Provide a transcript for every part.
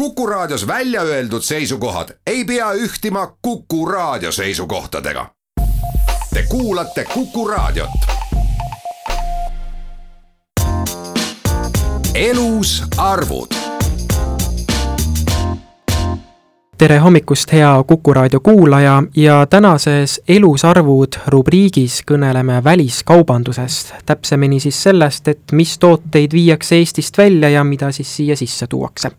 Kuku Raadios välja öeldud seisukohad ei pea ühtima Kuku Raadio seisukohtadega. Te kuulate Kuku Raadiot. elus arvud tere hommikust, hea Kuku raadio kuulaja ja tänases Elusarvud rubriigis kõneleme väliskaubandusest. täpsemini siis sellest, et mis tooteid viiakse Eestist välja ja mida siis siia sisse tuuakse.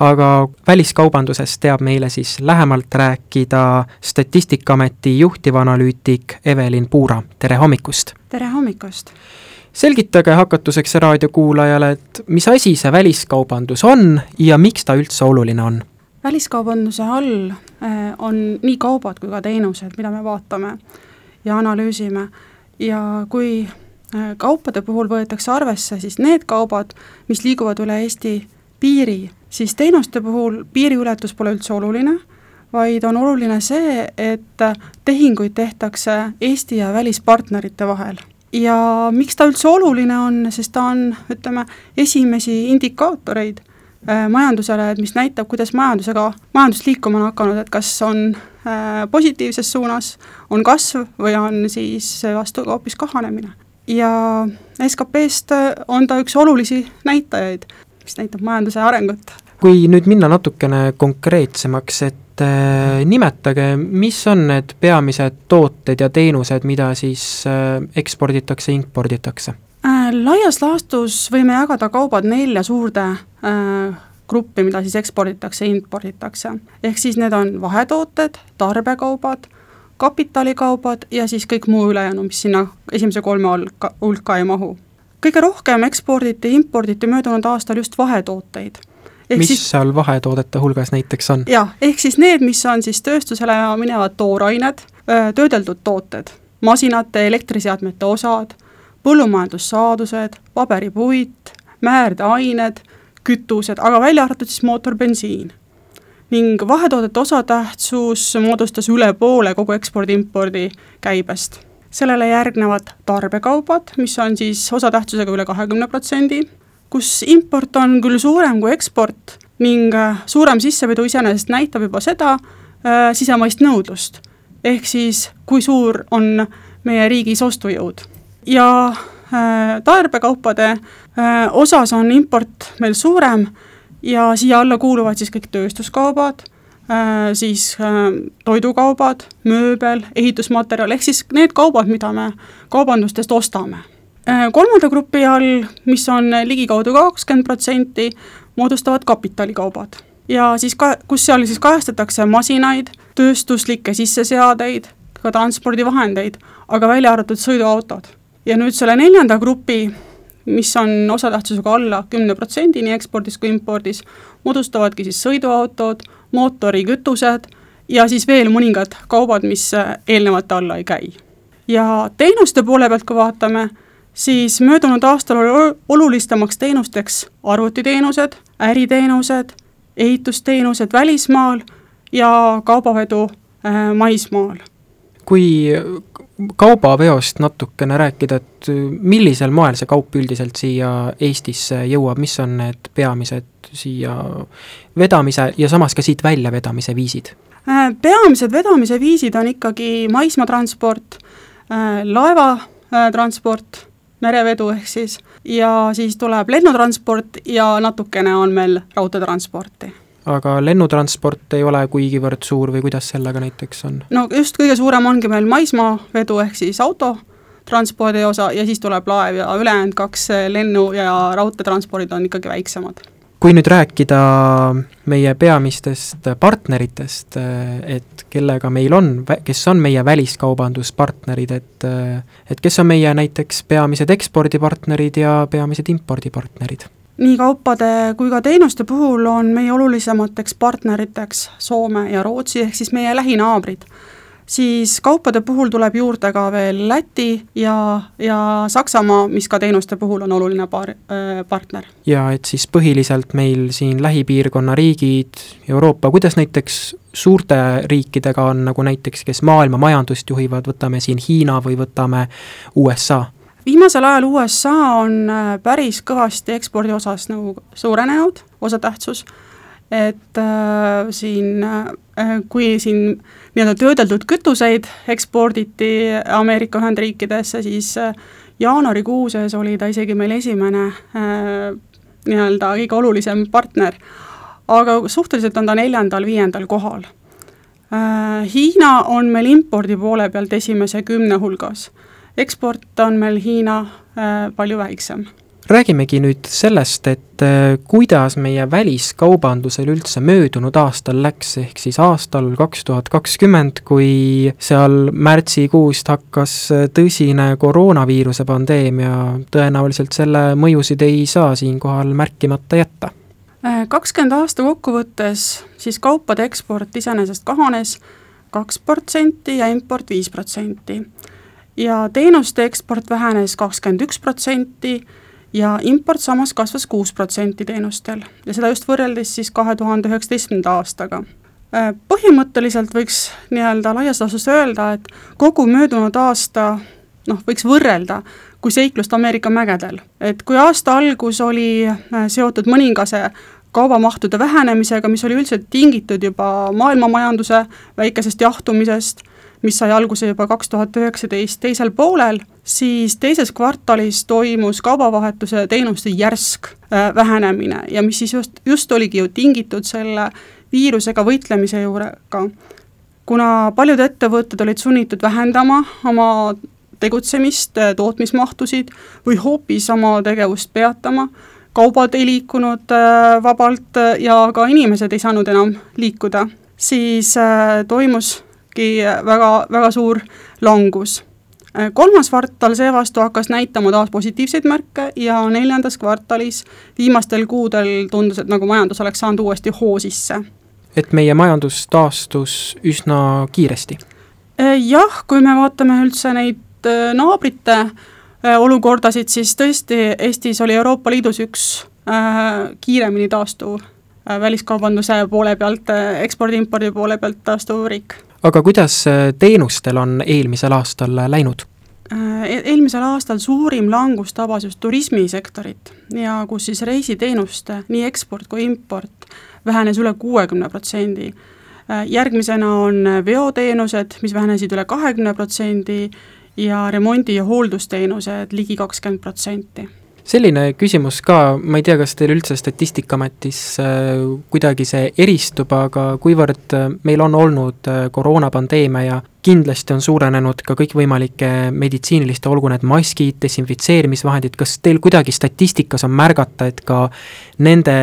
Aga väliskaubandusest teab meile siis lähemalt rääkida Statistikaameti juhtivanalüütik Evelin Puura, tere hommikust! tere hommikust! selgitage hakatuseks raadiokuulajale, et mis asi see väliskaubandus on ja miks ta üldse oluline on väliskaubanduse all äh, on nii kaubad kui ka teenused, mida me vaatame ja analüüsime ja kui äh, kaupade puhul võetakse arvesse siis need kaubad, mis liiguvad üle Eesti piiri, siis teenuste puhul piiriületus pole üldse oluline, vaid on oluline see, et tehinguid tehtakse Eesti ja välispartnerite vahel. ja miks ta üldse oluline on, sest ta on, ütleme, esimesi indikaatoreid Äh, majandusele, et mis näitab, kuidas majandusega, majandus liikuma on hakanud, et kas on äh, positiivses suunas, on kasv või on siis vastu hoopis kahanemine. ja SKP-st on ta üks olulisi näitajaid, mis näitab majanduse arengut. kui nüüd minna natukene konkreetsemaks, et äh, nimetage, mis on need peamised tooted ja teenused, mida siis äh, eksporditakse, imporditakse? Äh, laias laastus võime jagada kaubad nelja suurde äh, gruppi, mida siis eksporditakse, imporditakse. ehk siis need on vahetooted, tarbekaubad, kapitalikaubad ja siis kõik muu ülejäänu, mis sinna esimese kolme hulka, hulka ei mahu. Kõige rohkem eksporditi, imporditi möödunud aastal just vahetooteid. Mis siis, seal vahetoodete hulgas näiteks on? jah, ehk siis need, mis on siis tööstusele minevad toorained, töödeldud tooted, masinate, elektriseadmete osad põllumajandussaadused, paberipuit, määrdeained, kütused, aga välja arvatud siis mootorbensiin. ning vahetoodete osatähtsus moodustas üle poole kogu ekspordi-impordi käibest. Sellele järgnevad tarbekaubad, mis on siis osatähtsusega üle kahekümne protsendi, kus import on küll suurem kui eksport ning äh, suurem sissevedu iseenesest näitab juba seda äh, sisemaist nõudlust. ehk siis, kui suur on meie riigis ostujõud ja äh, tarbekaupade äh, osas on import meil suurem ja siia alla kuuluvad siis kõik tööstuskaubad, siis toidukaubad, mööbel, ehitusmaterjal, ehk siis need kaubad, mida me kaubandustest ostame. kolmanda grupi all, mis on ligikaudu kakskümmend protsenti, moodustavad kapitalikaubad ja siis ka, kus seal siis kajastatakse masinaid, tööstuslikke sisseseadeid, ka transpordivahendeid, aga välja arvatud sõiduautod ja nüüd selle neljanda grupi, mis on osatähtsusega alla kümne protsendi nii ekspordis kui impordis, moodustavadki siis sõiduautod, mootorikütused ja siis veel mõningad kaubad, mis eelnevate alla ei käi. ja teenuste poole pealt, kui vaatame, siis möödunud aastal oli olulistemaks teenusteks arvutiteenused, äriteenused, ehitusteenused välismaal ja kaubavedu äh, maismaal. Kui kaubaveost natukene rääkida, et millisel moel see kaup üldiselt siia Eestisse jõuab, mis on need peamised siia vedamise ja samas ka siit väljavedamise viisid? Äh, peamised vedamise viisid on ikkagi maismaatransport, äh, laevatransport, merevedu ehk siis, ja siis tuleb lennutransport ja natukene on meil raudteetransporti aga lennutransport ei ole kuigivõrd suur või kuidas sellega näiteks on? no just kõige suurem ongi meil maismaavedu ehk siis autotranspordi osa ja siis tuleb laev ja ülejäänud kaks lennu- ja raudteetranspordid on ikkagi väiksemad. kui nüüd rääkida meie peamistest partneritest, et kellega meil on, kes on meie väliskaubanduspartnerid, et et kes on meie näiteks peamised ekspordipartnerid ja peamised impordipartnerid nii kaupade kui ka teenuste puhul on meie olulisemateks partneriteks Soome ja Rootsi, ehk siis meie lähinaabrid. siis kaupade puhul tuleb juurde ka veel Läti ja, ja Saksamaa, mis ka teenuste puhul on oluline par-, äh, partner. ja et siis põhiliselt meil siin lähipiirkonna riigid, Euroopa, kuidas näiteks suurte riikidega on, nagu näiteks, kes maailma majandust juhivad, võtame siin Hiina või võtame USA viimasel ajal USA on äh, päris kõvasti ekspordi osas nagu suurenenud, osatähtsus, et äh, siin äh,, kui siin nii-öelda töödeldud kütuseid eksporditi Ameerika Ühendriikidesse, siis äh, jaanuarikuuses oli ta isegi meil esimene äh, nii-öelda kõige olulisem partner, aga suhteliselt on ta neljandal-viiendal kohal. Äh,. Hiina on meil impordi poole pealt esimese kümne hulgas, eksport on meil Hiina äh, palju väiksem. Räägimegi nüüd sellest, et äh, kuidas meie väliskaubandusel üldse möödunud aastal läks, ehk siis aastal kaks tuhat kakskümmend, kui seal märtsikuust hakkas äh, tõsine koroonaviiruse pandeemia, tõenäoliselt selle mõjusid ei saa siinkohal märkimata jätta. Kakskümmend aasta kokkuvõttes siis kaupade eksport iseenesest kahanes kaks protsenti ja import viis protsenti. Ja teenuste eksport vähenes kakskümmend üks protsenti ja import samas kasvas kuus protsenti teenustel ja seda just võrreldes siis kahe tuhande üheksateistkümnenda aastaga. Äh, põhimõtteliselt võiks nii-öelda laias laastus öelda, et kogu möödunud aasta noh, võiks võrrelda kui seiklust Ameerika mägedel. et kui aasta algus oli äh, seotud mõningase kaubamahtude vähenemisega, mis oli üldiselt tingitud juba maailmamajanduse väikesest jahtumisest, mis sai alguse juba kaks tuhat üheksateist teisel poolel, siis teises kvartalis toimus kaubavahetuse teenuste järsk äh, vähenemine ja mis siis just, just oligi ju tingitud selle viirusega võitlemise juurega. kuna paljud ettevõtted olid sunnitud vähendama oma tegutsemist, äh, tootmismahtusid või hoopis oma tegevust peatama, kaubad ei liikunud äh, vabalt ja ka inimesed ei saanud enam liikuda, siis toimuski väga, väga suur langus Äh, kolmas kvartal seevastu hakkas näitama taas positiivseid märke ja neljandas kvartalis viimastel kuudel tundus, et nagu majandus oleks saanud uuesti hoo sisse. et meie majandus taastus üsna kiiresti? Äh, jah, kui me vaatame üldse neid äh, naabrite olukordasid, siis tõesti Eestis oli Euroopa Liidus üks kiiremini taastuv väliskaubanduse poole pealt, ekspordi-impordi poole pealt taastuv riik aga kuidas äh, teenustel on eelmisel aastal läinud? Äh, e-, eelmisel aastal suurim langus tabas just turismisektorit ja kus siis reisiteenuste, nii eksport kui import, vähenes üle kuuekümne protsendi. Äh, järgmisena on veoteenused, mis vähenesid üle kahekümne protsendi ja remondi- ja hooldusteenused ligi kakskümmend protsenti selline küsimus ka, ma ei tea, kas teil üldse Statistikaametis äh, kuidagi see eristub, aga kuivõrd äh, meil on olnud äh, koroonapandeemia ja kindlasti on suurenenud ka kõikvõimalike meditsiiniliste, olgu need maskid, desinfitseerimisvahendid, kas teil kuidagi statistikas on märgata, et ka nende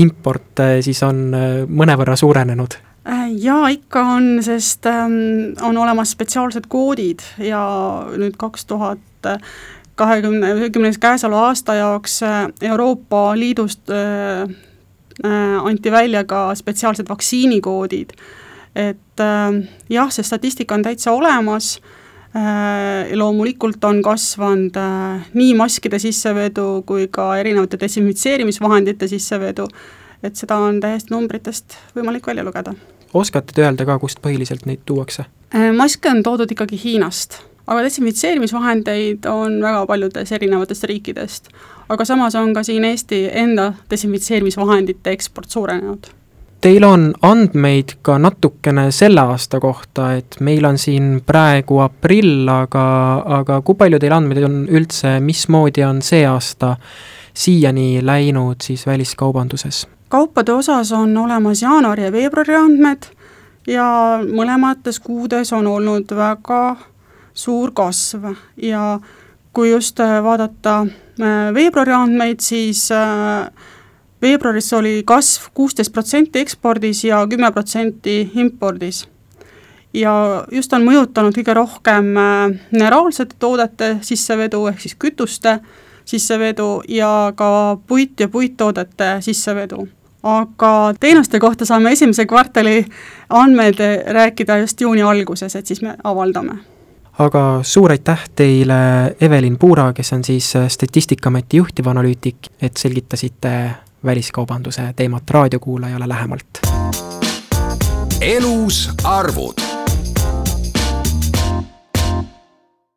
import siis on mõnevõrra suurenenud? jaa, ikka on, sest ähm, on olemas spetsiaalsed koodid ja nüüd kaks tuhat kahekümne, kümnes käesoleva aasta jaoks äh, Euroopa Liidust äh, äh, anti välja ka spetsiaalsed vaktsiinikoodid. et äh, jah, see statistika on täitsa olemas äh,, loomulikult on kasvanud äh, nii maskide sissevedu kui ka erinevate desinfitseerimisvahendite sissevedu, et seda on täiesti numbritest võimalik välja lugeda. oskate te öelda ka, kust põhiliselt neid tuuakse? Äh, maske on toodud ikkagi Hiinast aga desinfitseerimisvahendeid on väga paljudest erinevatest riikidest. aga samas on ka siin Eesti enda desinfitseerimisvahendite eksport suurenenud. Teil on andmeid ka natukene selle aasta kohta, et meil on siin praegu aprill, aga, aga kui palju teil andmeid on üldse, mismoodi on see aasta siiani läinud siis väliskaubanduses? kaupade osas on olemas jaanuari ja veebruari andmed ja mõlemates kuudes on olnud väga suur kasv. Ja kui just äh, vaadata äh, veebruari andmeid, siis äh, veebruaris oli kasv kuusteist protsenti ekspordis ja kümme protsenti impordis. ja just on mõjutanud kõige rohkem mineraalsete toodete sissevedu ehk siis kütuste sissevedu ja ka puit ja puittoodete sissevedu. Aga teenuste kohta saame esimese kvartali andmed rääkida just juuni alguses, et siis me avaldame aga suur aitäh teile, Evelin Puura, kes on siis äh, Statistikaameti juhtivanalüütik, et selgitasite väliskaubanduse teemat raadiokuulajale lähemalt. elus arvud